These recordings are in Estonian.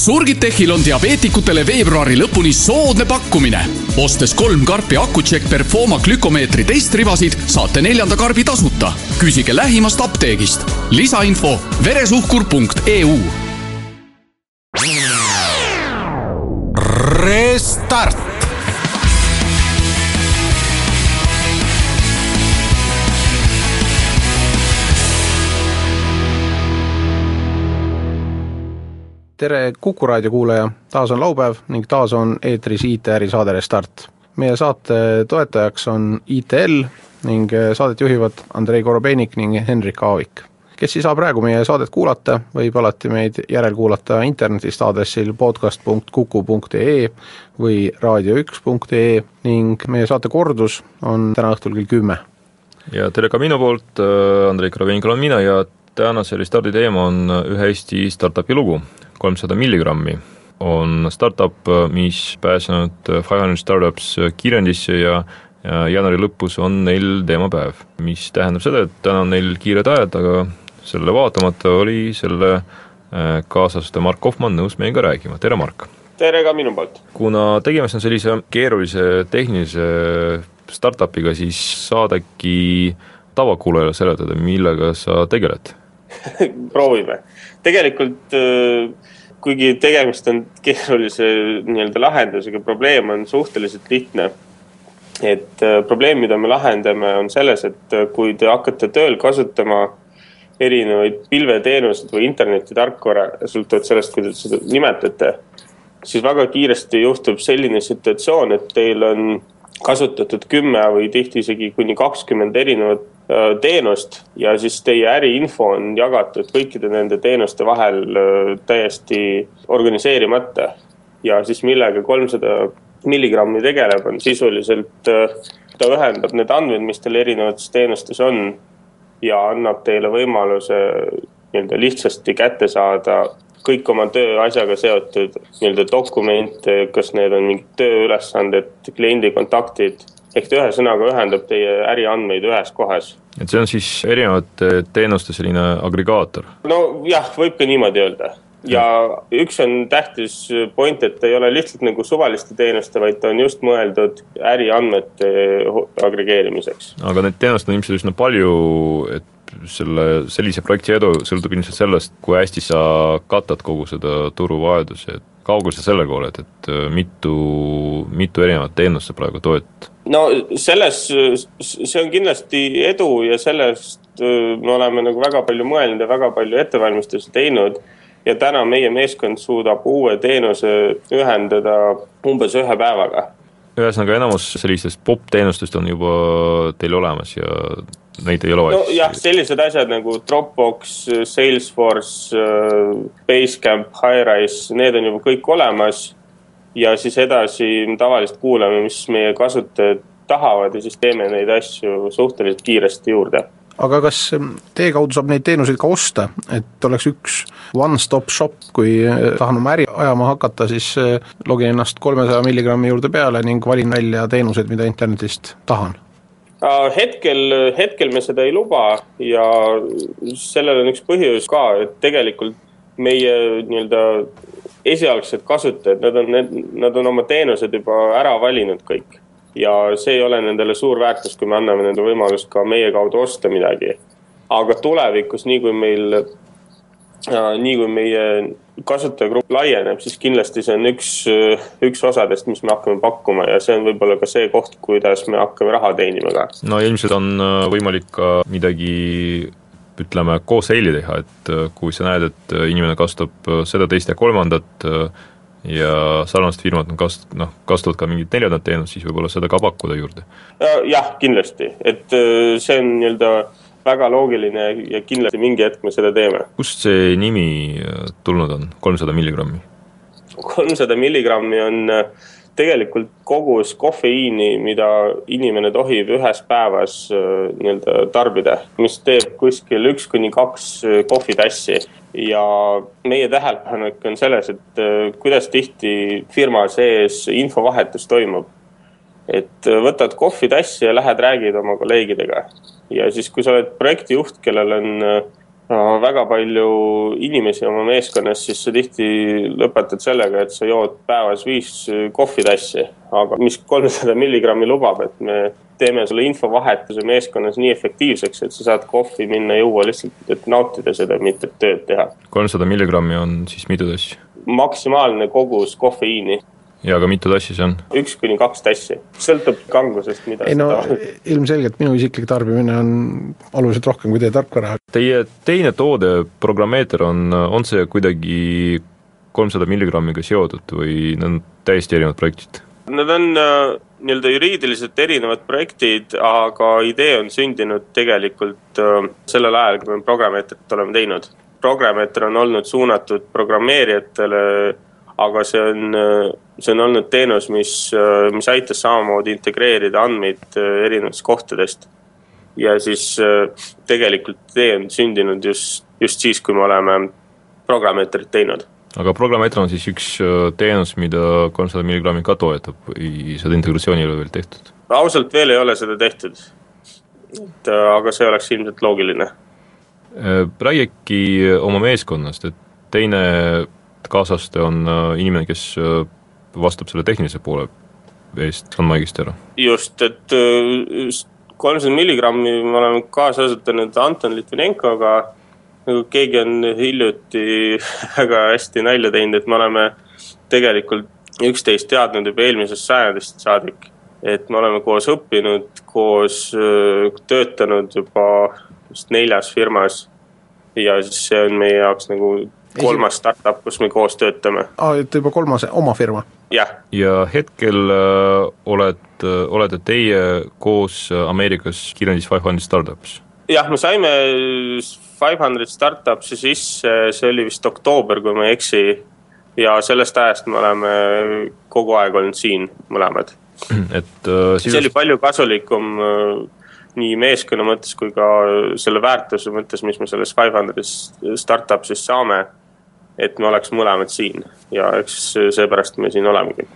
Surgitechil on diabeetikutele veebruari lõpuni soodne pakkumine. ostes kolm karpi Accu-Check Performa glükomeetri testribasid, saate neljanda karbi tasuta. küsige lähimast apteegist. lisainfo veresuhkur.eu. Restart tere Kuku raadio kuulaja, taas on laupäev ning taas on eetris IT-äri saade Restart. meie saate toetajaks on ITL ning saadet juhivad Andrei Korobeinik ning Henrik Aavik. kes ei saa praegu meie saadet kuulata, võib alati meid järelkuulata internetist aadressil podcast.kuku.ee või raadio1.ee ning meie saate kordus on täna õhtul kell kümme. ja tere ka minu poolt, Andrei Korobeinik olen mina ja tänase Restardi teema on ühe Eesti startup'i lugu kolmsada milligrammi on startup, mis pääsenud Five Hundred Startups kirjandisse ja ja jaanuari lõpus on neil teemapäev, mis tähendab seda, et täna on neil kiired ajad, aga sellele vaatamata oli selle äh, kaasaste Mark Hoffmann nõus meiega rääkima, tere Mark! tere ka minu poolt! kuna tegemist on sellise keerulise tehnilise startup'iga, siis saad äkki tavakuulajale seletada, millega sa tegeled proovime. tegelikult äh, kuigi tegemist on keerulise nii-öelda lahendusega, probleem on suhteliselt lihtne. et äh, probleem, mida me lahendame, on selles, et äh, kui te hakkate tööl kasutama erinevaid pilveteenuseid või internetitarkvara, sõltuvalt sellest, kuidas seda nimetate, siis väga kiiresti juhtub selline situatsioon, et teil on kasutatud kümme või tihti isegi kuni kakskümmend erinevat teenust ja siis teie äriinfo on jagatud kõikide nende teenuste vahel äh, täiesti organiseerimata. ja siis millega kolmsada milligrammi tegeleb, on sisuliselt, äh, ta ühendab need andmed, mis teil erinevates teenustes on ja annab teile võimaluse nii-öelda lihtsasti kätte saada kõik oma tööasjaga seotud nii-öelda dokumente, kas need on mingid tööülesanded, kliendi kontaktid ehk ta ühesõnaga ühendab teie äriandmeid ühes kohas. et see on siis erinevate teenuste selline agregaator? nojah, võib ka niimoodi öelda ja üks on tähtis point, et ta ei ole lihtsalt nagu suvaliste teenuste, vaid ta on just mõeldud äriandmete agregeerimiseks. aga neid teenuseid on ilmselt üsna palju, et selle, sellise projekti edu sõltub ilmselt sellest, kui hästi sa katad kogu seda turuvajadusi, et kaugel sa sellega oled, et mitu, mitu erinevat teenust sa praegu toetad? no selles, see on kindlasti edu ja sellest äh, me oleme nagu väga palju mõelnud ja väga palju ettevalmistusi teinud. ja täna meie meeskond suudab uue teenuse ühendada umbes ühe päevaga. ühesõnaga, enamus sellistest popp-teenustest on juba teil olemas ja neid ei ole vaja no,? jah, sellised asjad nagu Dropbox, Salesforce, äh, Basecamp, Highrise, need on juba kõik olemas ja siis edasi tavaliselt kuulame, mis meie kasutajad tahavad ja siis teeme neid asju suhteliselt kiiresti juurde aga kas teie kaudu saab neid teenuseid ka osta, et oleks üks one-stop shop, kui eh, tahan oma äri ajama hakata, siis eh, login ennast kolmesaja milligrammi juurde peale ning valin välja teenused, mida internetist tahan? Hetkel, hetkel me seda ei luba ja sellel on üks põhjus ka, et tegelikult meie nii-öelda esialgsed kasutajad, nad on, nad on oma teenused juba ära valinud kõik. ja see ei ole nendele suur väärtus, kui me anname nende võimalust ka meie kaudu osta midagi. aga tulevikus, nii kui meil, nii kui meie kasutajagrupp laieneb, siis kindlasti see on üks, üks osadest, mis me hakkame pakkuma ja see on võib-olla ka see koht, kuidas me hakkame raha teenima ka. no ilmselt on äh, võimalik ka midagi ütleme, koos seili teha, et äh, kui sa näed, et äh, inimene kasutab seda, teist ja kolmandat ja sarnased firmad on kas-, noh, kasutavad ka mingit neljandat teenust, siis võib-olla seda ka pakkuda juurde. jah, kindlasti, et see on nii-öelda väga loogiline ja kindlasti mingi hetk me seda teeme. kust see nimi tulnud on, kolmsada milligrammi? kolmsada milligrammi on äh, tegelikult kogus kofeiini, mida inimene tohib ühes päevas äh, nii-öelda tarbida, mis teeb kuskil üks kuni kaks äh, kohvitassi. ja meie tähelepanek on selles, et äh, kuidas tihti firma sees infovahetus toimub. et võtad kohvitassi ja lähed räägid oma kolleegidega ja siis, kui sa oled projektijuht, kellel on väga palju inimesi oma meeskonnas, siis sa tihti lõpetad sellega, et sa jood päevas viis kohvitassi, aga mis kolmsada milligrammi lubab, et me teeme sulle infovahetuse meeskonnas nii efektiivseks, et sa saad kohvi minna juua lihtsalt, et nautida seda, mitte tööd teha. kolmsada milligrammi on siis mitu tassi? maksimaalne kogus kofeiini ja aga mitu tassi see on? üks kuni kaks tassi, sõltub kangusest, mida ei no ilmselgelt minu isiklik tarbimine on oluliselt rohkem kui teie tarkvara. Teie teine toode, Programmeeter, on, on see kuidagi kolmsada milligrammiga seotud või need on täiesti erinevad projektid? Nad on äh, nii-öelda juriidiliselt erinevad projektid, aga idee on sündinud tegelikult äh, sellel ajal, kui me Programmeetrit oleme teinud. Programmeeter on olnud suunatud programmeerijatele aga see on, see on olnud teenus, mis, mis aitas samamoodi integreerida andmeid äh, erinevatest kohtadest. ja siis äh, tegelikult idee on sündinud just, just siis, kui me oleme programmeetrit teinud. aga programmeeter on siis üks äh, teenus, mida kolmsada milligrammi ka toetab või seda integratsiooni ei ole veel tehtud? ausalt veel ei ole seda tehtud. et aga see oleks ilmselt loogiline. räägigi oma meeskonnast, et teine kaasaste on äh, inimene, kes äh, vastab selle tehnilise poole eest, saan ma õigesti aru? just, et äh, kolmsada milligrammi me oleme kaasasutanud Anton Litvinenkoga, nagu keegi on hiljuti väga hästi nalja teinud, et me oleme tegelikult üksteist teadnud juba eelmisest sajandist saadik. et me oleme koos õppinud, koos töötanud juba vist neljas firmas ja siis see on meie jaoks nagu kolmas startup, kus me koos töötame. aa, et juba kolmas oma firma? jah. ja hetkel äh, oled äh,, olete teie koos äh, Ameerikas kirjandis Five Hundred Startups? jah, me saime Five Hundred Startupsi sisse, see oli vist oktoober, kui ma ei eksi, ja sellest ajast me oleme kogu aeg olnud siin mõlemad. et äh, see oli palju kasulikum nii meeskonna mõttes kui ka selle väärtuse mõttes, mis me selles Five Hundred'is startup'is saame et me oleks mõlemad siin ja eks seepärast me siin olemegi.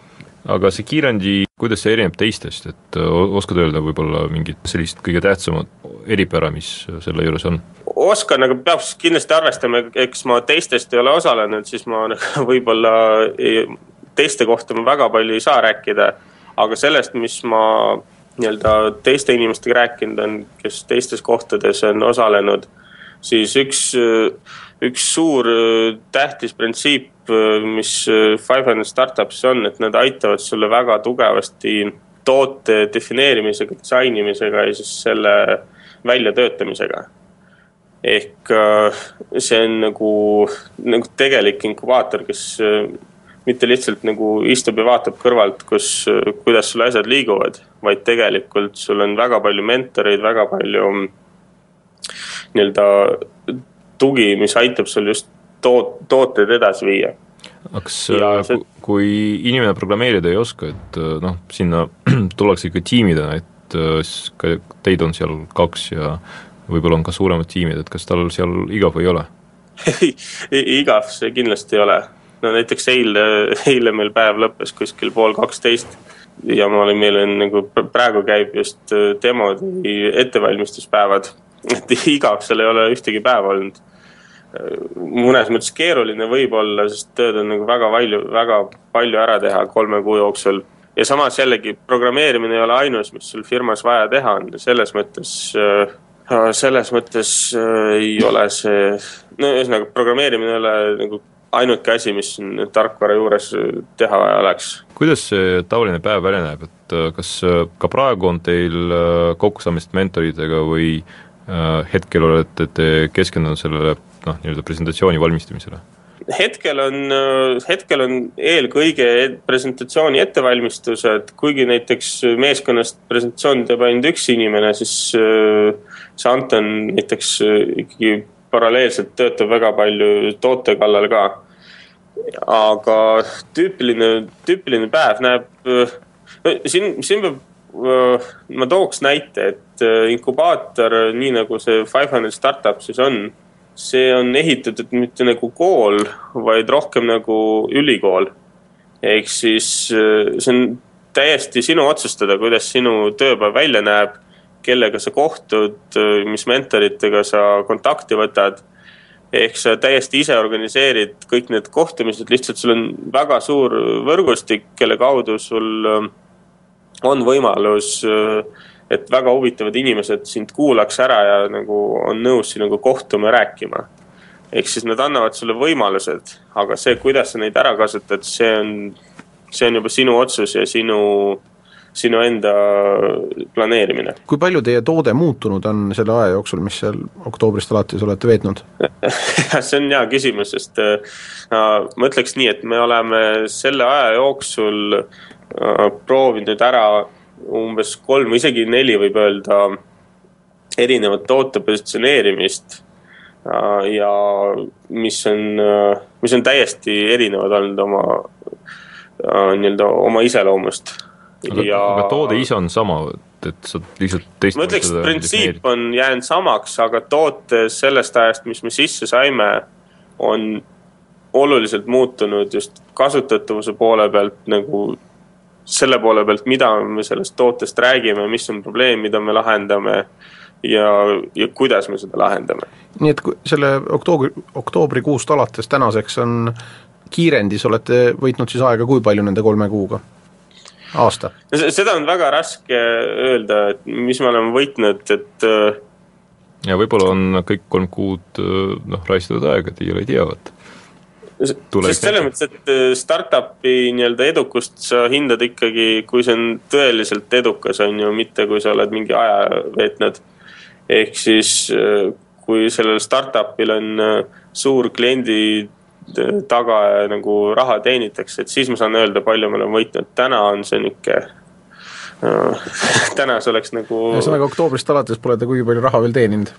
aga see kiirendi, kuidas see erineb teistest, et oskad öelda võib-olla mingit sellist kõige tähtsamat eripära, mis selle juures on? oskan, aga peab kindlasti arvestama, eks ma teistest ei ole osalenud, siis ma nagu võib-olla teiste kohta ma väga palju ei saa rääkida, aga sellest, mis ma nii-öelda teiste inimestega rääkinud on, kes teistes kohtades on osalenud, siis üks üks suur äh, tähtis printsiip, äh, mis äh, Five Hundred Startupsis on, et nad aitavad sulle väga tugevasti toote defineerimisega, disainimisega ja siis selle väljatöötamisega. ehk see on nagu, nagu tegelik inkubaator, kes mitte lihtsalt nagu istub ja vaatab kõrvalt, kus, kuidas sul asjad liiguvad, vaid tegelikult sul on väga palju mentoreid, väga palju nii-öelda tugi, mis aitab sul just toot-, tooteid edasi viia. kas ja see... kui inimene programmeerida ei oska, et äh, noh, sinna tullakse ikka tiimidena, et äh, teid on seal kaks ja võib-olla on ka suuremad tiimid, et kas tal seal igav ei ole igav see kindlasti ei ole. No näiteks eile, eile meil päev lõppes kuskil pool kaksteist ja ma olin, meil on nagu praegu käib just äh, demode ettevalmistuspäevad et igav seal ei ole ühtegi päeva olnud. mõnes mõttes keeruline võib-olla, sest tööd on nagu väga palju, väga palju ära teha kolme kuu jooksul. ja samas jällegi programmeerimine ei ole ainus, mis sul firmas vaja teha on, selles mõttes äh, selles mõttes äh, ei ole see, no ühesõnaga programmeerimine ei ole nagu ainuke asi, mis tarkvara juures teha vaja oleks. kuidas see tavaline päev välja näeb, et äh, kas ka praegu on teil kokkusaamist mentoritega või Äh, hetkel olete te keskendunud sellele noh, nii-öelda presentatsiooni valmistamisele? hetkel on, äh, hetkel on eelkõige presentatsiooni ettevalmistused, kuigi näiteks meeskonnast presentatsiooni teeb ainult üks inimene, siis äh, see Anton näiteks ikkagi paralleelselt töötab väga palju toote kallal ka. Aga tüüpiline, tüüpiline päev näeb, siin, siin peab ma tooks näite, et inkubaator, nii nagu see Five Hundred Startup siis on, see on ehitatud mitte nagu kool, vaid rohkem nagu ülikool. ehk siis see on täiesti sinu otsustada, kuidas sinu tööpäev välja näeb, kellega sa kohtud, mis mentoritega sa kontakti võtad ehk sa täiesti ise organiseerid kõik need kohtumised, lihtsalt sul on väga suur võrgustik, kelle kaudu sul äh, on võimalus, äh, et väga huvitavad inimesed sind kuulaks ära ja nagu on nõus sinuga kohtuma ja rääkima. ehk siis nad annavad sulle võimalused, aga see, kuidas sa neid ära kasutad, see on, see on juba sinu otsus ja sinu sinu enda planeerimine. kui palju teie toode muutunud on selle aja jooksul, mis seal oktoobrist alates olete veetnud see on hea küsimus, sest äh, ma ütleks nii, et me oleme selle aja jooksul äh, proovinud ära umbes kolm või isegi neli, võib öelda, erinevat toote positsioneerimist äh, ja mis on, mis on täiesti erinevad olnud oma äh, nii-öelda oma iseloomust. Aga, ja... aga toode ise on sama, et sa lihtsalt teist ma ütleks, et printsiip on jäänud samaks, aga toote sellest ajast, mis me sisse saime, on oluliselt muutunud just kasutatavuse poole pealt nagu selle poole pealt, mida me sellest tootest räägime, mis on probleem, mida me lahendame ja, ja kuidas me seda lahendame. nii et selle oktoobri, oktoobrikuust alates tänaseks on kiirendis olete võitnud siis aega kui palju nende kolme kuuga? Aasta? seda on väga raske öelda, et mis me oleme võitnud, et äh, ja võib-olla on kõik kolm kuud äh, noh, raisatud aega, teie ei tea, vaata. sest selles mõttes, et äh, startup'i nii-öelda edukust sa hindad ikkagi, kui see on tõeliselt edukas, on ju, mitte kui sa oled mingi aja veetnud. ehk siis kui sellel startup'il on suur kliendi taga ja nagu raha teenitakse, et siis ma saan öelda, palju me oleme võitnud, täna on see nihuke äh, täna see oleks nagu. ühesõnaga oktoobrist alates pole te kuigi palju raha veel teeninud?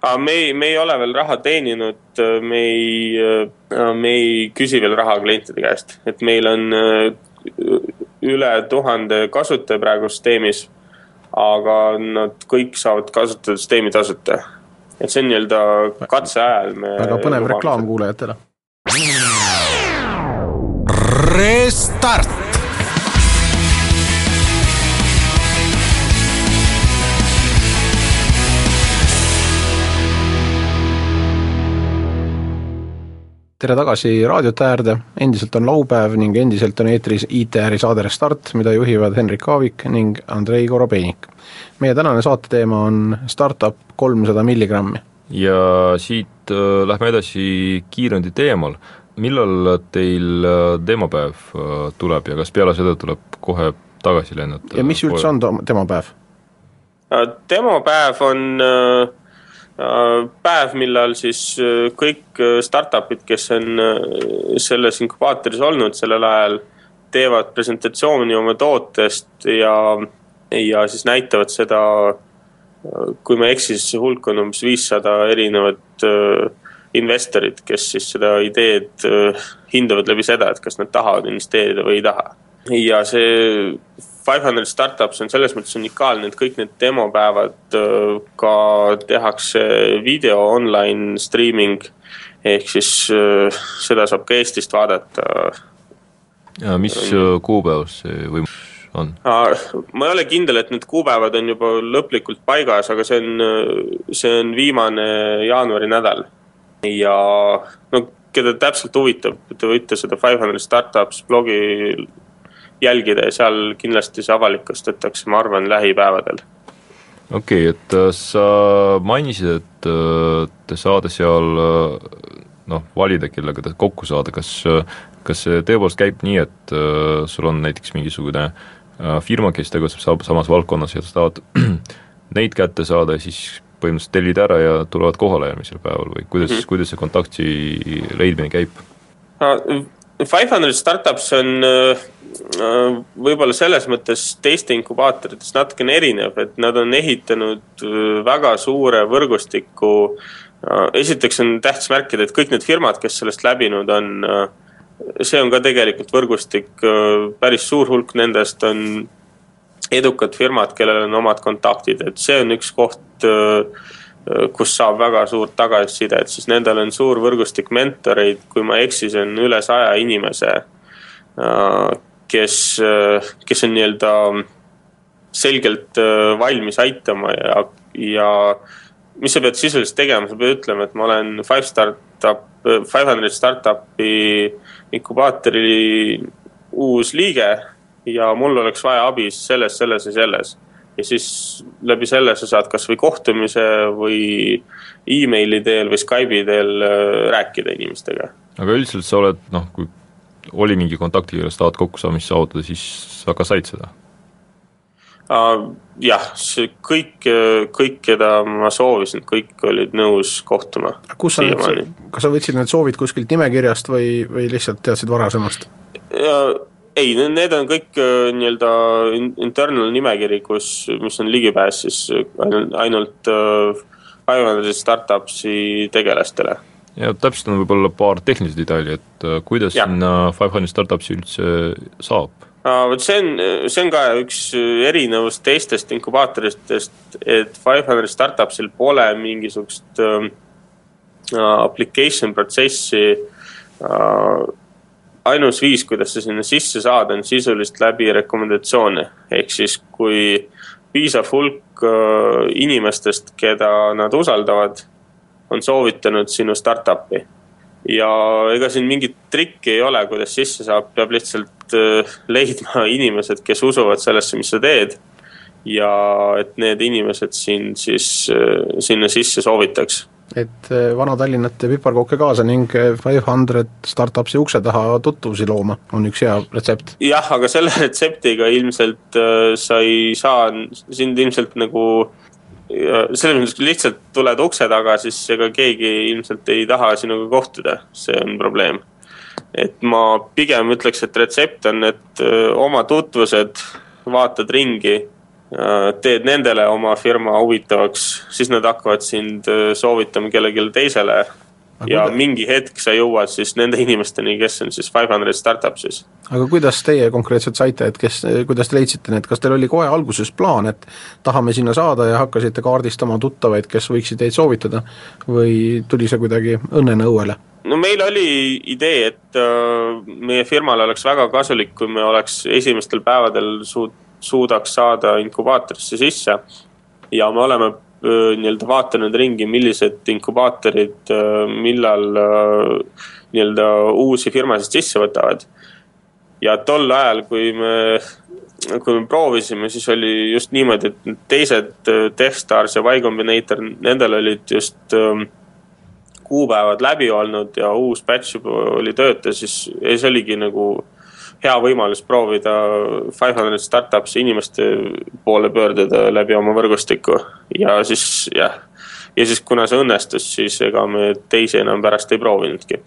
aga me ei, me ei ole veel raha teeninud, me ei, äh, me ei küsi veel raha klientide käest, et meil on äh, üle tuhande kasutaja praegu süsteemis. aga nad kõik saavad kasutada süsteemi tasuta. et see on nii-öelda katseajal me. väga põnev reklaam kuulajatele Restart. tere tagasi raadiote äärde, endiselt on laupäev ning endiselt on eetris IT-äri saade Restart, mida juhivad Henrik Aavik ning Andrei Korobeinik. meie tänane saate teema on startup kolmsada milligrammi ja siit äh, lähme edasi kiirundi teemal. millal teil äh, demopäev äh, tuleb ja kas peale seda tuleb kohe tagasi lennata? ja mis üldse on demopäev? demopäev on päev, millal siis kõik startup'id, kes on selles inkubaatoris olnud sellel ajal, teevad presentatsiooni oma tootest ja, ja siis näitavad seda kui ma ei eksi, siis see hulk on umbes viissada erinevat äh, investorit, kes siis seda ideed äh, hindavad läbi seda, et kas nad tahavad investeerida või ei taha. ja see Five Hundred Startups on selles mõttes unikaalne, et kõik need demopäevad äh, ka tehakse video online streaming ehk siis seda saab ka Eestist vaadata. ja mis kuupäevas see võimalus on? ma ei ole kindel, et need kuupäevad on juba lõplikult paigas, aga see on, see on viimane jaanuari nädal. ja no keda täpselt huvitab, te võite seda Five Hundred Startups blogi jälgida ja seal kindlasti see avalikustatakse, ma arvan, lähipäevadel okei okay,, et äh, sa mainisid, et äh, te saate seal äh, noh, valida, kellega te kokku saada, kas, kas see tõepoolest käib nii, et sul on näiteks mingisugune Äh, firma, kes tegutseb samas valdkonnas ja tahavad neid kätte saada siis põhimõtteliselt tellid ära ja tulevad kohale järgmisel päeval või kuidas mm, -hmm. kuidas see kontakti leidmine käib? Five hundred startups on äh, äh, võib-olla selles mõttes teiste inkubaatoritest natukene erinev, et nad on ehitanud väga suure võrgustiku. esiteks on tähtis märkida, et kõik need firmad, kes sellest läbinud on see on ka tegelikult võrgustik, äh, päris suur hulk nendest on edukad firmad, kellel on omad kontaktid, et see on üks koht, äh, kus saab väga suurt tagasisidet, siis nendel on suur võrgustik mentoreid, kui ma ei eksi, see on üle saja inimese, äh, kes, kes on nii-öelda selgelt valmis aitama ja, ja mis sa pead sisuliselt tegema, sa pead ütlema, et ma olen Five Startup, Five Hundred Startupi inkubaatori uus liige ja mul oleks vaja abi selles, selles ja selles. ja siis läbi selle sa saad kasvõi kohtumise või emaili teel või Skype'i teel äh, rääkida inimestega. aga üldiselt sa oled noh, kui oli mingi kontakti, kellest tahad kokkusaamist saavutada, siis sa ka said seda? Jah, see kõik, kõik, keda ma soovisin, kõik olid nõus kohtuma. kus sa need, kas sa võtsid need soovid kuskilt nimekirjast või, või lihtsalt teadsid varasemast? ei, need on kõik äh, nii-öelda internal nimekiri, kus, mis on ligipääs siis ainult, ainult Five Startupsi tegelastele. ja täpsustan võib-olla paar tehnilist detaili, et äh, kuidas ja. sinna Five Hundred Startupsi üldse saab? Vot see on, see on ka üks erinevus teistest inkubaatoritest, et Five Hundred Startupsil pole mingisugust äh, application protsessi äh, ainus viis, kuidas sa sinna sisse saad, on sisuliselt läbi rekomendatsioone. ehk siis, kui piisav hulk äh, inimestest, keda nad usaldavad, on soovitanud sinu startup'i. Ja ega siin mingit trikki ei ole, kuidas sisse saab, peab lihtsalt äh, leidma inimesed, kes usuvad sellesse, mis sa teed. ja et need inimesed sind siis äh, sinna sisse soovitaks et eh, Vana-Tallinnat ja piparkooke kaasa ning Five Hundred Startupsi ukse taha tutvusi looma, on üks hea retsept. jah, aga selle retseptiga ilmselt äh, sa ei saa, sind ilmselt nagu selles mõttes, kui lihtsalt tuled ukse taga, siis ega keegi ilmselt ei taha sinuga kohtuda, see on probleem. et ma pigem ütleks, et retsept on, et öö, oma tutvused, vaatad ringi teed nendele oma firma huvitavaks, siis nad hakkavad sind äh, soovitama kellelegi teisele. Ja kuidas? mingi hetk sa jõuad siis nende inimesteni, kes on siis Five Hundred Startupsis. aga kuidas teie konkreetselt saite, et kes, kuidas te leidsite need, kas teil oli kohe alguses plaan, et tahame sinna saada ja hakkasite kaardistama tuttavaid, kes võiksid teid soovitada või tuli see kuidagi õnnena õuele? no meil oli idee, et äh, meie firmale oleks väga kasulik, kui me oleks esimestel päevadel suut-, suudaks saada inkubaatorisse sisse. ja me oleme nii-öelda vaatanud ringi, millised inkubaatorid millal nii-öelda uusi firmasid sisse võtavad. ja tol ajal, kui me, kui me proovisime, siis oli just niimoodi, et teised Techstars ja Y Combinator, nendel olid just kuupäevad läbi olnud ja uus batch juba oli tööta, siis see oligi nagu hea võimalus proovida Five Hundred Startups'i inimeste poole pöörduda läbi oma võrgustiku ja siis jah, ja siis kuna see õnnestus, siis ega me teisi enam pärast ei proovinudki.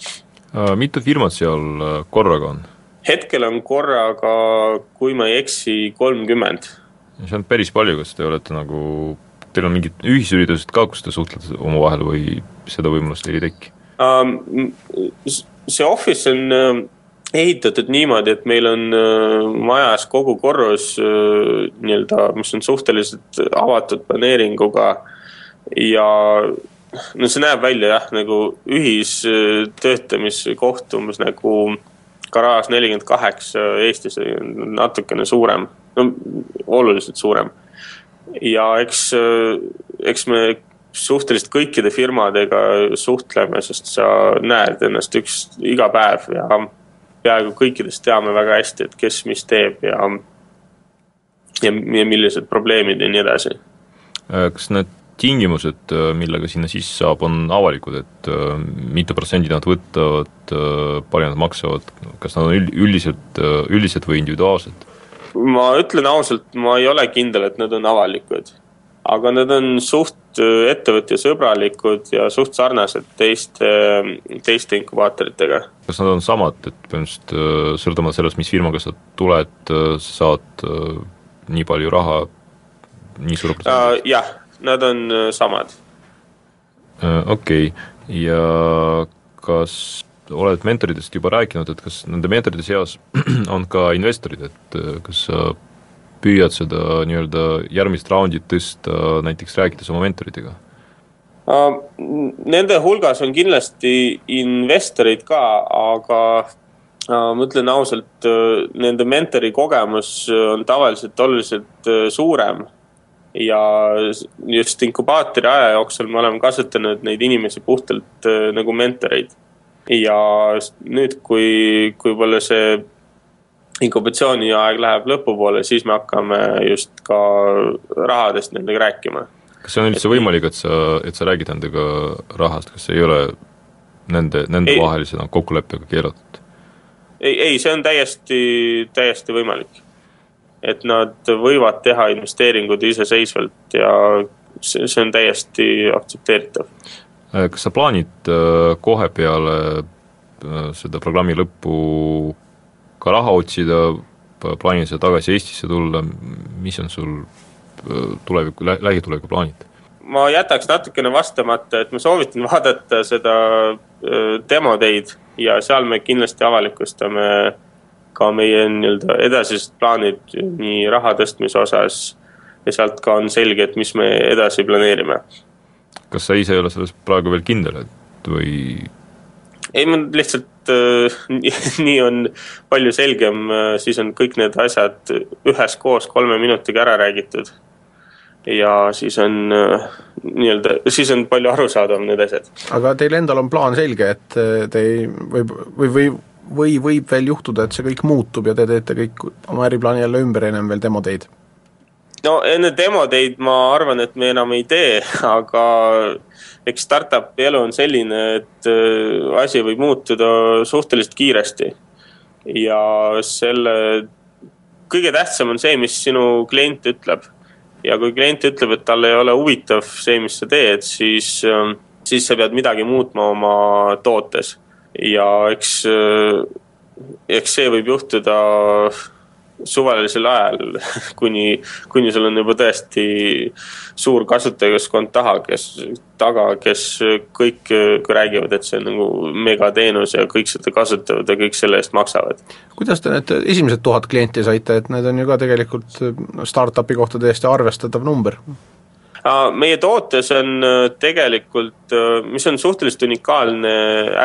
Äh, mitu firmat seal äh, korraga on? hetkel on korraga, kui ma ei eksi, kolmkümmend. see on päris palju, kas te olete nagu, teil on mingid ühisüritused ka, kus te suhtlete omavahel või seda võimalust ei teki um,? see Office on ehitatud niimoodi, et meil on äh, majas kogu korrus äh, nii-öelda, mis on suhteliselt avatud planeeringuga ja no see näeb välja jah, nagu ühistöötamiskoht umbes nagu garaaž nelikümmend kaheksa Eestis natukene suurem, no oluliselt suurem. ja eks, äh, eks me suhteliselt kõikide firmadega suhtleme, sest sa näed ennast üks, iga päev ja peaaegu kõikidest teame väga hästi, et kes mis teeb ja, ja, ja millised probleemid ja nii edasi. Äh, kas need tingimused, äh, millega sinna sisse saab, on avalikud, et äh, mitu protsenti nad võtavad, palju nad maksavad, kas nad on üldiselt, üldised või individuaalsed? ma ütlen ausalt, ma ei ole kindel, et nad on avalikud aga need on suht äh, ettevõtjasõbralikud ja suht sarnased teiste, teiste inkubaatoritega. kas nad on samad, et põhimõtteliselt äh, sõltumata sellest, mis firmaga sa tuled, äh, saad nii palju raha, nii suure protsendi jah, nad on samad. Okei okay., ja kas oled mentoritest juba rääkinud, et kas nende mentorite seas on ka investorid, et kas sa püüad seda nii-öelda järgmist raundit tõsta, näiteks rääkides oma mentoritega? Nende hulgas on kindlasti investorid ka, aga ma ütlen ausalt, nende mentori kogemus on tavaliselt oluliselt suurem. ja just inkubaatori aja jooksul me oleme kasutanud neid inimesi puhtalt äh, nagu mentoreid. ja nüüd, kui, kui võib-olla see inkubatsiooniaeg läheb lõpupoole, siis me hakkame just ka rahadest nendega rääkima. kas see on üldse et, võimalik, et sa, et sa räägid nendega rahast, kas ei ole nende, nendevahelise no, kokkuleppega keelatud? ei, ei, see on täiesti, täiesti võimalik et nad võivad teha investeeringuid iseseisvalt ja see, see on täiesti aktsepteeritav. Kas sa plaanid äh, kohe peale äh, seda programmi lõppu ka raha otsida, plaanid sa tagasi Eestisse tulla, mis on sul tuleviku, lähituleviku plaanid? ma jätaks natukene vastamata, et ma soovitan vaadata seda demoteid ja seal me kindlasti avalikustame ka meie nii-öelda edasised plaanid nii raha tõstmise osas ja sealt ka on selge, et mis me edasi planeerime. kas sa ise ei ole selles praegu veel kindel, et või? ei, ma lihtsalt nii on palju selgem äh,, siis on kõik need asjad üheskoos kolme minutiga ära räägitud. ja siis on äh, nii-öelda, siis on palju arusaadavam need asjad. aga teil endal on plaan selge, et äh, te ei, või, või, või või võib veel juhtuda, et see kõik muutub ja te teete kõik oma äriplaani jälle ümber ennem veel demoteid? no enne demoteid ma arvan, et me enam ei tee, aga eks startup'i elu on selline, et äh, asi võib muutuda suhteliselt kiiresti. ja selle, kõige tähtsam on see, mis sinu klient ütleb. ja kui klient ütleb, et talle ei ole huvitav see, mis sa teed, siis, äh, siis sa pead midagi muutma oma tootes ja eks, äh, eks see võib juhtuda suvalisel ajal, kuni, kuni sul on juba tõesti suur kasutajaskond taha, kes, taga, kes kõik räägivad, et see on nagu megateenus ja kõik seda kasutavad ja kõik selle eest maksavad. kuidas te need esimesed tuhat klienti saite, et need on ju ka tegelikult startup'i kohta täiesti arvestatav number? meie tootes on äh, tegelikult, äh, mis on suhteliselt unikaalne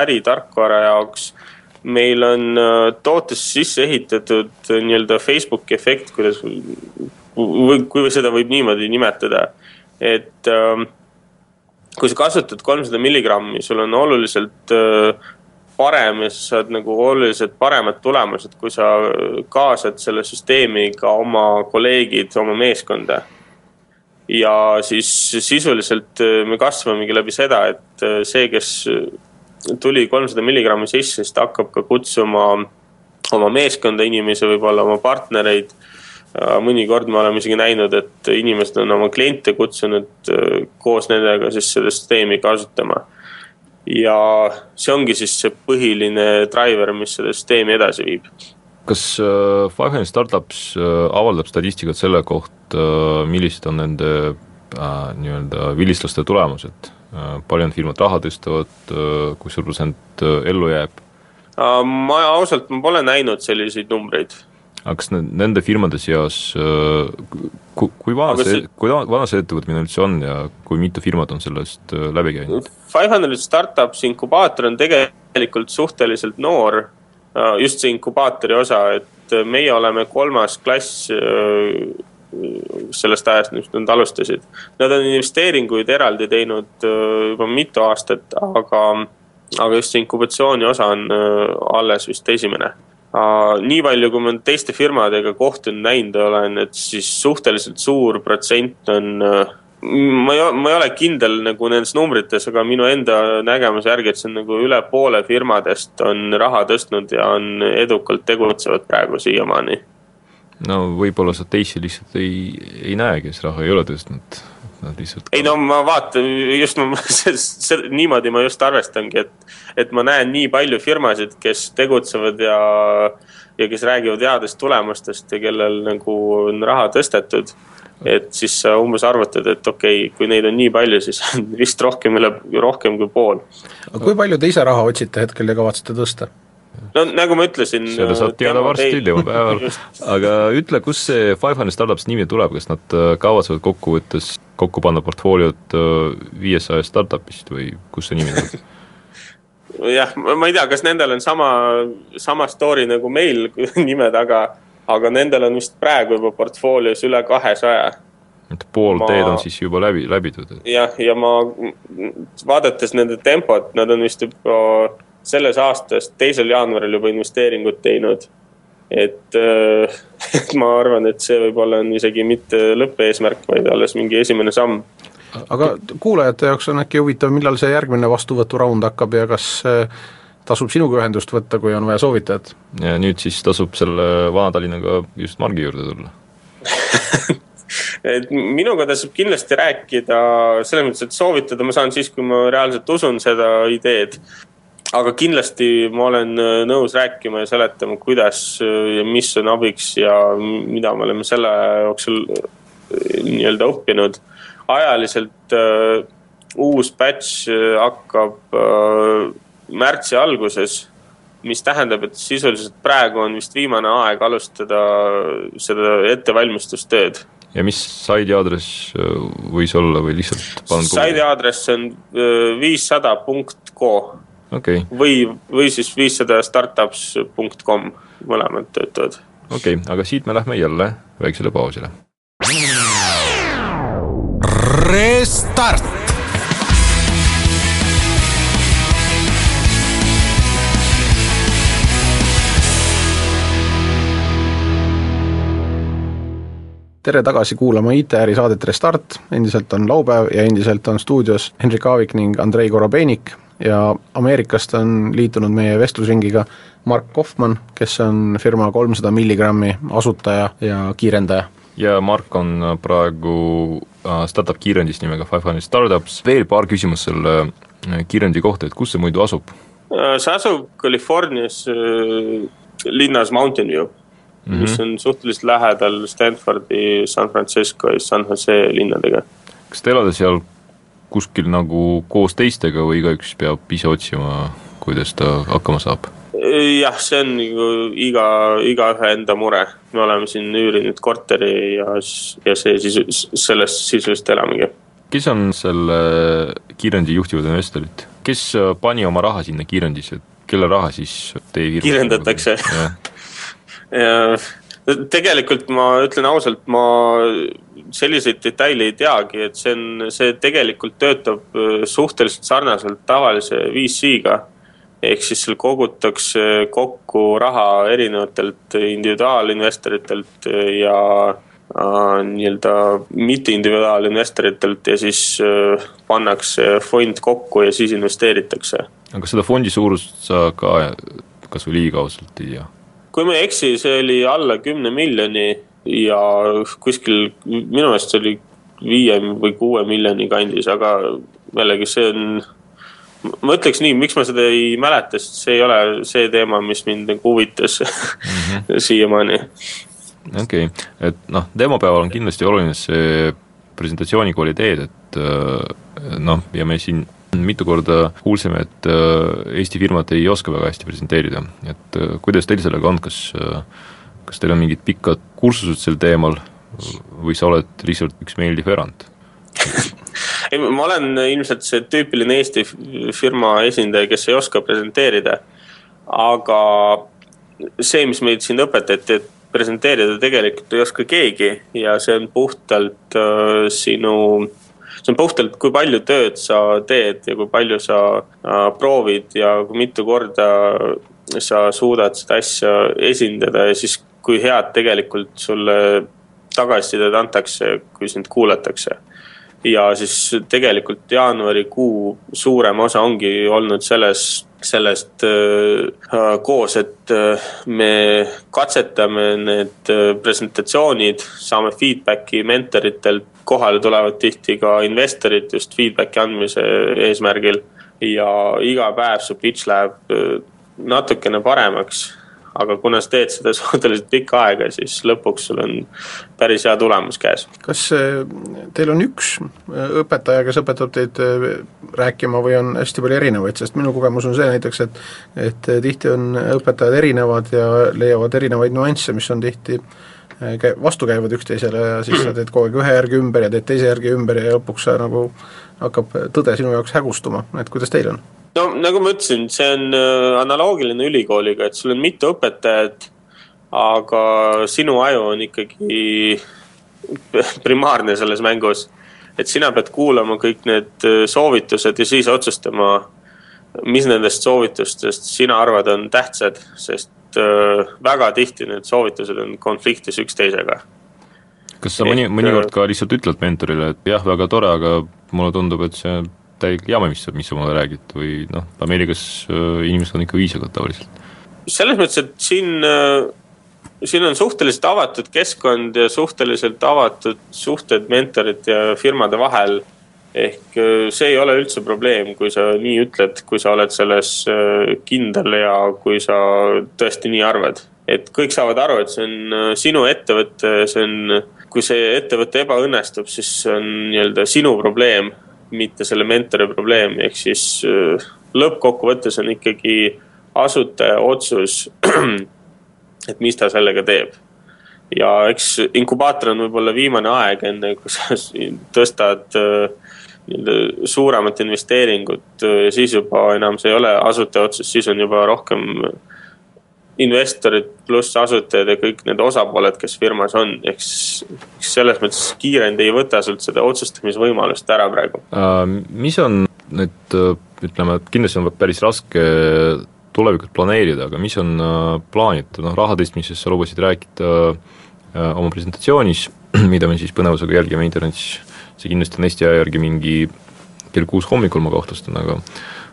äritarkvara jaoks, meil on äh, tootes sisse ehitatud nii-öelda Facebooki efekt, kuidas või kui seda võib niimoodi nimetada, et ähm, kui sa kasutad kolmsada milligrammi, sul on oluliselt parem ja sa saad nagu oluliselt paremad tulemused, kui sa kaasad selle süsteemi ka oma kolleegid, oma meeskonda. Ja siis sisuliselt äh, me kasvamegi läbi seda, et äh, see, kes tuli kolmsada milligrammi sisse, siis ta hakkab ka kutsuma oma meeskonda inimesi, võib-olla oma partnereid. Äh, mõnikord me oleme isegi näinud, et inimesed on oma kliente kutsunud koos nendega siis seda süsteemi kasutama. ja see ongi siis see põhiline driver, mis seda süsteemi edasi viib kas äh, Five Hundred Startups äh, avaldab statistikat selle kohta, millised on nende äh, nii-öelda vilistlaste tulemused, palju need firmad raha tõstavad, kui suur protsent ellu jääb? ma ausalt, ma pole näinud selliseid numbreid. aga kas nende firmade seas, kui vana see, kui vana see ettevõtmine üldse on ja kui mitu firmat on sellest läbi käinud? Five Hundred Startups inkubaator on tegelikult suhteliselt noor Äh, just see inkubaatori osa, et äh, meie oleme kolmas klass äh, sellest ajast, mis nad alustasid. Nad on investeeringuid eraldi teinud juba mitu aastat, aga, aga just see inkubatsiooni osa on alles vist esimene. nii palju, kui ma teiste firmadega kohtunud, näinud olen, et siis suhteliselt suur protsent on ma ei, ma ei ole kindel nagu nendes numbrites, aga minu enda nägemuse järgi, et see on nagu üle poole firmadest on raha tõstnud ja on edukalt tegutsevad praegu siiamaani. No võib-olla sa teisi lihtsalt ei, ei näe, kes raha ei ole tõstnud. Nad lihtsalt ei no ma vaatan, just ma, niimoodi ma just arvestangi, et, et ma näen nii palju firmasid, kes tegutsevad ja ja kes räägivad headest tulemustest ja kellel nagu on raha tõstetud et siis sa umbes arvutad, et okei okay,, kui neid on nii palju, siis on vist rohkem üle, rohkem kui pool. aga kui palju te ise raha otsite hetkel ja kavatsete tõsta? No nagu ma ütlesin. seda saad teada varsti teemapäeval aga ütle, kust see Five Hundred Startups nimi tuleb, kas nad äh, kavatsevad kokkuvõttes kokku panna portfooliot äh, viiesajast startup'ist või kust see nimi tuleb? jah, ma ei tea, kas nendel on sama, sama story nagu meil nime taga aga nendel on vist praegu juba portfoolios üle kahesaja. et pool Ma- teed on siis juba läbi, läbitud, jah, ja ma vaadates nende tempot, nad on vist juba selles aastas, teisel jaanuaril juba investeeringut teinud. et, äh, et ma arvan, et see võib-olla on isegi mitte lõppeesmärk, vaid alles mingi esimene samm. aga kuulajate jaoks on äkki huvitav, millal see järgmine vastuvõturaund hakkab ja kas äh, tasub sinuga ühendust võtta, kui on vaja soovitajat? ja nüüd siis tasub selle Vana-Tallinnaga just Margi juurde tulla. et minuga tasub kindlasti rääkida, selles mõttes, et soovitada ma saan siis, kui ma reaalselt usun seda ideed. Aga kindlasti ma olen äh, nõus rääkima ja seletama, kuidas äh, ja mis on abiks ja mida me oleme selle jooksul äh, nii-öelda õppinud. ajaliselt äh, uus batch hakkab äh, märtsi alguses mis tähendab, et sisuliselt praegu on vist viimane aeg alustada seda ettevalmistustööd. ja mis saidi aadress võis olla või lihtsalt saidi aadress on viissada punkt okei okay., või, või siis viissada startups com, mõlemad töötavad. okei okay., aga siit me lähme jälle väiksele pausile. Restart. tere tagasi kuulama IT-äri saadet Restart, endiselt on laupäev ja endiselt on stuudios Henrik Aavik ning Andrei Korobeinik ja Ameerikast on liitunud meie vestlusringiga Mark Kaufmann, kes on firma kolmsada milligrammi asutaja ja kiirendaja. ja Mark on praegu äh, startup kiirendis nimega Five Hundred Startups, veel paar küsimust selle äh, kiirendi kohta, et kus see muidu asub? see asub Californias äh, linnas Mountain View mm, -hmm. mis on suhteliselt lähedal Stanfordi, San Francisco ja San Jose linnadega. kas te elate seal kuskil nagu koos teistega või igaüks peab ise otsima, kuidas ta hakkama saab? jah, see on nagu iga, igaühe enda mure. me oleme siin üürinud korteri ja, ja see siis, sellest sisuliselt elamegi. kes on selle kiirendi juhtivad investorid, kes pani oma raha sinna kiirendisse, kelle raha siis teie kiirendatakse ja tegelikult ma ütlen ausalt, ma selliseid detaile ei teagi, et see on, see tegelikult töötab äh, suhteliselt sarnaselt tavalise 5C-ga. ehk siis seal kogutakse kokku raha erinevatelt individuaalinvestoritelt ja äh, nii-öelda mitteindividuaalinvestoritelt ja siis äh, pannakse fond kokku ja siis investeeritakse. aga seda fondi suurust sa ka kas või ligikaudselt ei tea? Kui ma ei eksi, see oli alla kümne miljoni ja kuskil minu meelest oli viie või kuue miljoni kandis, aga jällegi see on. ma ütleks nii, miks ma seda ei mäleta, sest see ei ole see teema, mis mind nagu huvitas mm -hmm. siiamaani. okei okay., et noh, demopäeval on kindlasti oluline see presentatsiooni kvaliteet, et äh, noh, ja me siin mitu korda kuulsime, et äh, Eesti firmad ei oska väga hästi presenteerida, et äh, kuidas teil sellega on, kas kas teil on mingid pikad kursused sel teemal või sa oled lihtsalt üks meeldiv erand? ei, ma olen ilmselt see tüüpiline Eesti firma esindaja, kes ei oska presenteerida. aga see, mis meid siin õpetati, et presenteerida tegelikult ei oska keegi ja see on puhtalt äh, sinu see on puhtalt, kui palju tööd sa teed ja kui palju sa äh, proovid ja kui mitu korda sa suudad seda asja esindada ja siis kui head tegelikult sulle tagasisidet antakse, kui sind kuulatakse. ja siis tegelikult jaanuarikuu suurem osa ongi olnud selles, sellest äh, koos, et äh, me katsetame need äh, presentatsioonid, saame feedback'i mentoritelt, kohale tulevad tihti ka investorid just feedback'i andmise eesmärgil ja iga päev su pitch läheb äh, natukene paremaks aga kuna sa teed seda suhteliselt pikka aega, siis lõpuks sul on päris hea tulemus käes. kas äh, teil on üks äh, õpetaja, kes õpetab teid rääkima või on hästi palju erinevaid, sest minu kogemus on see näiteks, et et tihti on õpetajad erinevad ja leiavad erinevaid nüansse, mis on tihti käi-, vastukäivad üksteisele ja siis sa teed kogu aeg ühe järgi ümber ja teed teise järgi ümber ja lõpuks sa nagu hakkab tõde sinu jaoks hägustuma, et kuidas teil on? no nagu ma ütlesin, see on analoogiline ülikooliga, et sul on mitu õpetajat, aga sinu aju on ikkagi primaarne selles mängus. et sina pead kuulama kõik need soovitused ja siis otsustama, mis nendest soovitustest sina arvad on tähtsad, sest väga tihti need soovitused on konfliktis üksteisega kas sa mõni, mõnikord ka lihtsalt ütled mentorile, et jah, väga tore, aga mulle tundub, et see täielik jama, mis sa, mis sa mulle räägid või noh, Ameerikas äh, inimesed on ikka viisakad tavaliselt. selles mõttes, et siin, äh, siin on suhteliselt avatud keskkond ja suhteliselt avatud suhted mentorite ja firmade vahel. Ehk äh, see ei ole üldse probleem, kui sa nii ütled, kui sa oled selles kindel ja kui sa tõesti nii arvad. et kõik saavad aru, et see on sinu ettevõte, see on, kui see ettevõte ebaõnnestub, siis see on nii-öelda sinu probleem mitte selle mentori probleem, ehk siis äh, lõppkokkuvõttes on ikkagi asutaja otsus, et mis ta sellega teeb. ja eks inkubaator on võib-olla viimane aeg, enne kui sa tõstad äh, suuremat investeeringut äh, siis juba enam see ei ole asutaja otsus, siis on juba rohkem investorid pluss asutajad ja kõik need osapooled, kes firmas on, siis selles mõttes kiirend ei võta sult seda otsustamisvõimalust ära praegu. Uh,. mis on need, ütleme, kindlasti on päris raske tulevikut planeerida, aga mis on plaanid, noh raha tõstmisest sa lubasid rääkida oma presentatsioonis, mida me siis põnevusega jälgime internetis, see kindlasti on Eesti aja järgi mingi kell kuus hommikul, ma kahtlustan, aga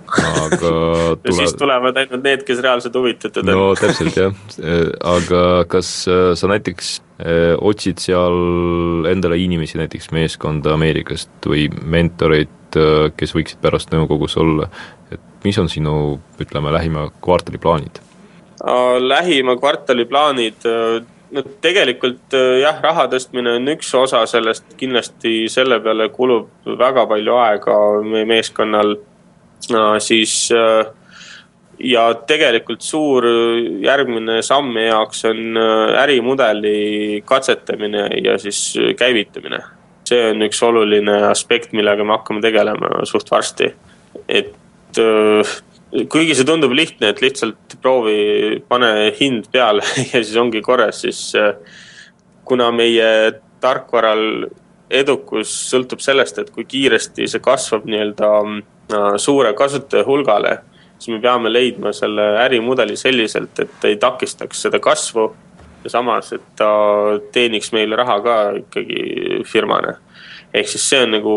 aga tule... ja siis tulevad ainult need, kes reaalselt huvitatud on. no täpselt jah, aga kas äh, sa näiteks äh, otsid seal endale inimesi, näiteks meeskonda Ameerikast või mentoreid, äh, kes võiksid pärast nõukogus olla, et mis on sinu, ütleme, lähima kvartali plaanid? lähima kvartali plaanid, no tegelikult jah, raha tõstmine on üks osa sellest, kindlasti selle peale kulub väga palju aega meie meeskonnal siis äh, ja tegelikult suur järgmine samm meie jaoks on äh, ärimudeli katsetamine ja siis käivitamine. see on üks oluline aspekt, millega me hakkame tegelema suht varsti. et äh, kuigi see tundub lihtne, et lihtsalt proovi, pane hind peale ja siis ongi korras, siis kuna meie tarkvaral edukus sõltub sellest, et kui kiiresti see kasvab nii-öelda Äh, suure kasutaja hulgale, siis me peame leidma selle ärimudeli selliselt, et ei takistaks seda kasvu ja samas, et ta teeniks meile raha ka ikkagi firmana. ehk siis see on nagu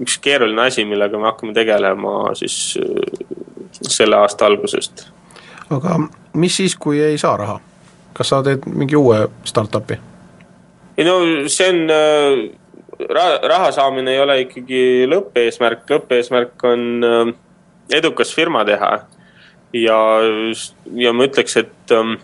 üks keeruline asi, millega me hakkame tegelema siis äh, selle aasta algusest. aga mis siis, kui ei saa raha? kas sa teed mingi uue startup'i? ei no see on äh, raha, raha saamine ei ole ikkagi lõppeesmärk, lõppeesmärk on ähm, edukas firma teha. ja, ja ma ütleks, et um,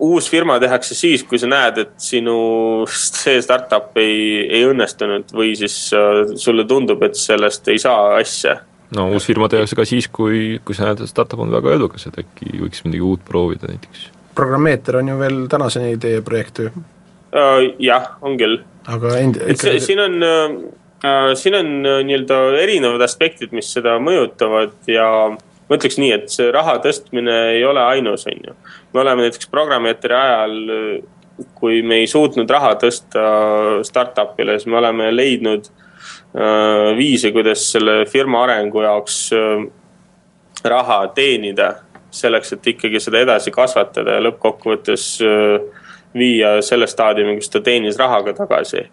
uus firma tehakse siis, kui sa näed, et sinu see startup ei, ei õnnestunud või siis uh, sulle tundub, et sellest ei saa asja. No uus firma tehakse ka siis, kui, kui sa näed, et startup on väga edukas, et äkki võiks midagi uut proovida näiteks. programmeeter on ju veel tänaseni teie projekt ju uh,? jah, on küll aga end-. Ikkagi... siin on äh, äh,, siin on äh, nii-öelda erinevad aspektid, mis seda mõjutavad ja ma ütleks nii, et see raha tõstmine ei ole ainus, on ju. me oleme näiteks Programmeetri ajal, kui me ei suutnud raha tõsta startup'ile, siis me oleme leidnud äh, viise, kuidas selle firma arengu jaoks äh, raha teenida. selleks, et ikkagi seda edasi kasvatada ja lõppkokkuvõttes äh, viia selle staadiumi, kus ta teenis raha ka tagasi.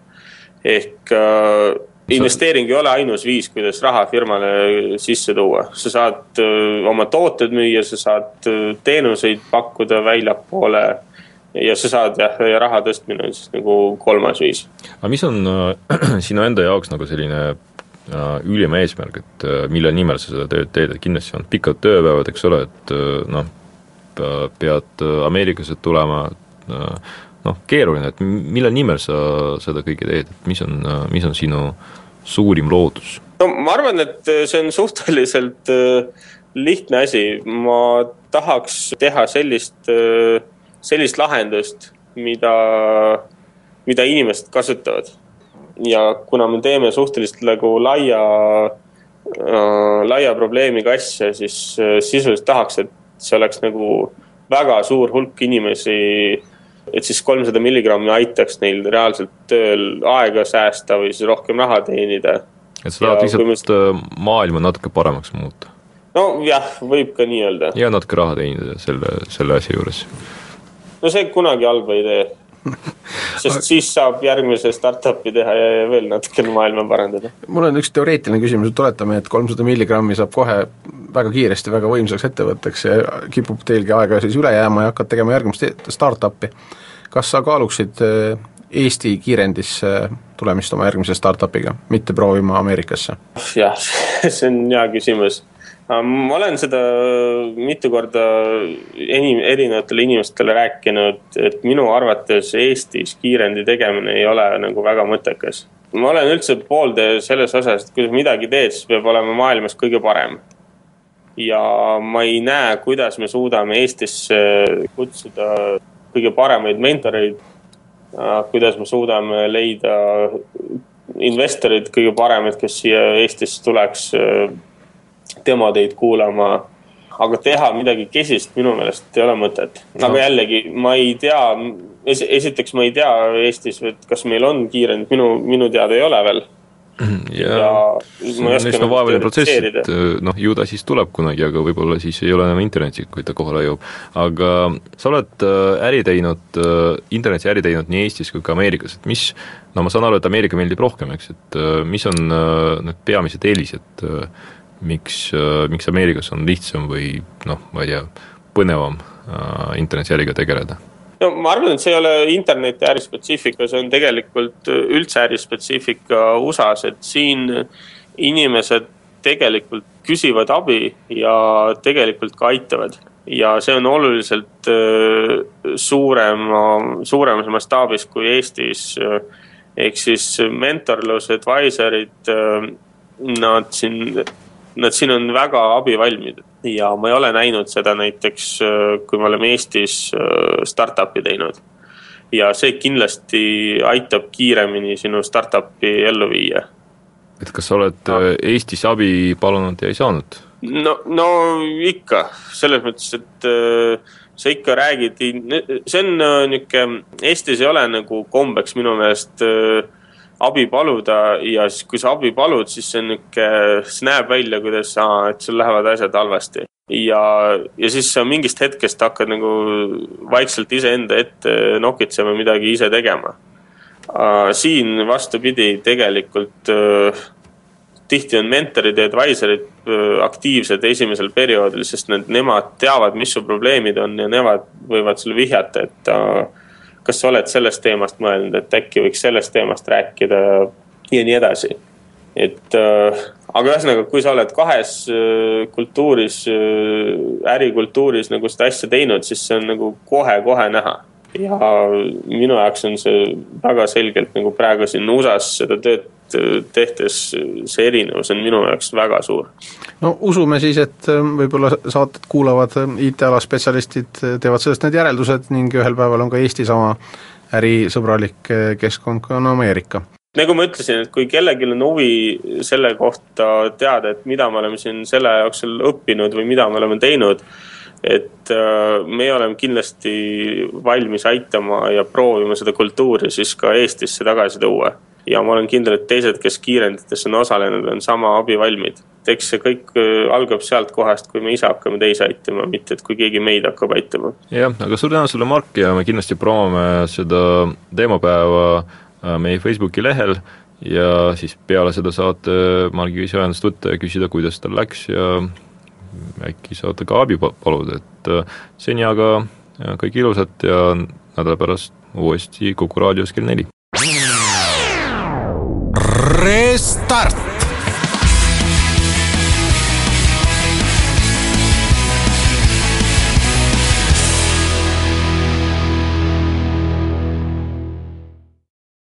ehk äh, investeering ei ole ainus viis, kuidas raha firmale sisse tuua, sa saad äh, oma tooted müüa, sa saad äh, teenuseid pakkuda väljapoole ja sa saad jah, ja raha tõstmine on siis nagu kolmas viis. aga mis on äh, sinu enda jaoks nagu selline äh, ülim eesmärk, et äh, mille nimel sa seda tööd teed, et kindlasti on pikad tööpäevad, eks ole, et äh, noh, pead äh, Ameerikasse tulema, noh, keeruline, et mille nimel sa seda kõike teed, et mis on, mis on sinu suurim loodus? no ma arvan, et see on suhteliselt äh, lihtne asi, ma tahaks teha sellist, äh, sellist lahendust, mida, mida inimesed kasutavad. ja kuna me teeme suhteliselt nagu laia, äh, laia probleemiga asja, siis sisuliselt tahaks, et see oleks nagu väga suur hulk inimesi et siis kolmsada milligrammi aitaks neil reaalselt tööl aega säästa või siis rohkem raha teenida. et sa tahad lihtsalt me... maailma natuke paremaks muuta? nojah, võib ka nii öelda. ja natuke raha teenida selle, selle asja juures. No see kunagi halba ei tee sest siis saab järgmise startup'i teha ja veel natukene maailma parandada. mul on üks teoreetiline küsimus, et oletame, et kolmsada milligrammi saab kohe väga kiiresti väga võimsaks ettevõtteks ja kipub teilgi aega siis üle jääma ja hakkad tegema järgmist startup'i. kas sa kaaluksid eh, Eesti kiirendisse tulemist oma järgmise startup'iga, mitte proovima Ameerikasse? jah, see on hea küsimus ma olen seda mitu korda enim, erinevatele inimestele rääkinud, et minu arvates Eestis kiirendi tegemine ei ole nagu väga mõttekas. ma olen üldse pooltee selles osas, et kui sa midagi teed, siis peab olema maailmas kõige parem. ja ma ei näe, kuidas me suudame Eestisse kutsuda kõige paremaid mentoreid. kuidas me suudame leida investorid kõige paremad, kes siia Eestisse tuleks demodeid kuulama. aga teha midagi kesist minu meelest ei ole mõtet. aga jällegi, ma ei tea es, esiteks ma ei tea Eestis, et kas meil on kiirend, minu, minu teada ei ole veel ja, ja see on üsna vaevaline protsess, et noh, ju ta siis tuleb kunagi, aga võib-olla siis ei ole enam internetti, kui ta kohale jõuab. aga sa oled äh, äri teinud, äh, interneti äri teinud nii Eestis kui ka Ameerikas, et mis, no ma saan aru, et Ameerika meeldib rohkem, eks, et äh, mis on need peamised eelised miks, äh, miks Ameerikas on lihtsam või noh, ma ei tea, põnevam äh, internetiäriga tegeleda? no ma arvan, et see ei ole interneti ärispetsiifika, see on tegelikult üldse ärispetsiifika USA-s, et siin inimesed tegelikult küsivad abi ja tegelikult ka aitavad. ja see on oluliselt äh, suurema, suuremas mastaabis kui Eestis. ehk siis mentorlus, advisor'id, nad siin nad siin on väga abivalmid ja ma ei ole näinud seda näiteks, äh, kui me oleme Eestis äh, startup'i teinud. ja see kindlasti aitab kiiremini sinu startup'i ellu viia. et kas sa oled no. Äh, Eestis abi palunud ja ei saanud? no, no ikka, selles mõttes, et sa ikka räägid, see on niisugune, Eestis ei ole nagu kombeks minu meelest äh, abi paluda ja siis, kui sa abi palud, siis see on nihuke, see näeb välja, kuidas, et sul lähevad asjad halvasti. ja, ja siis sa mingist hetkest hakkad nagu vaikselt iseenda ette nokitsema, midagi ise tegema. siin vastupidi, tegelikult tihti on mentorid ja advisor'id aktiivsed esimesel perioodil, sest need, nemad teavad, mis su probleemid on ja nemad võivad sulle vihjata, et kas sa oled sellest teemast mõelnud, et äkki võiks sellest teemast rääkida ja nii edasi. et äh, aga ühesõnaga, kui sa oled kahes äh, kultuuris äh,, ärikultuuris nagu seda asja teinud, siis see on nagu kohe-kohe näha. ja minu jaoks on see väga selgelt nagu praegu siin USA-s seda tööd tehtes see erinevus on minu jaoks väga suur. no usume siis, et äh, võib-olla saated kuulavad äh, IT-ala spetsialistid, äh, teevad sellest need järeldused ning ühel päeval on ka Eesti sama ärisõbralik keskkond kui on Ameerika nagu ma ütlesin, et kui kellelgi on huvi selle kohta teada, et mida me oleme siin selle jooksul õppinud või mida me oleme teinud, et meie oleme kindlasti valmis aitama ja proovima seda kultuuri siis ka Eestisse tagasi tuua ja ma olen kindel, et teised, kes kiirendites on osalenud, on sama abivalmid. eks see kõik äh, algab sealt kohast, kui me ise hakkame teisi aitama, mitte et kui keegi meid hakkab aitama. jah, aga suur tänu sulle, Mark, ja me kindlasti promome seda teemapäeva äh, meie Facebooki lehel ja siis peale seda saate Margiga ise ühendust võtta ja küsida, kuidas tal läks ja äkki saate ka abi paluda, et äh, seni aga kõike ilusat ja nädala pärast uuesti Kuku raadios kell neli. Restart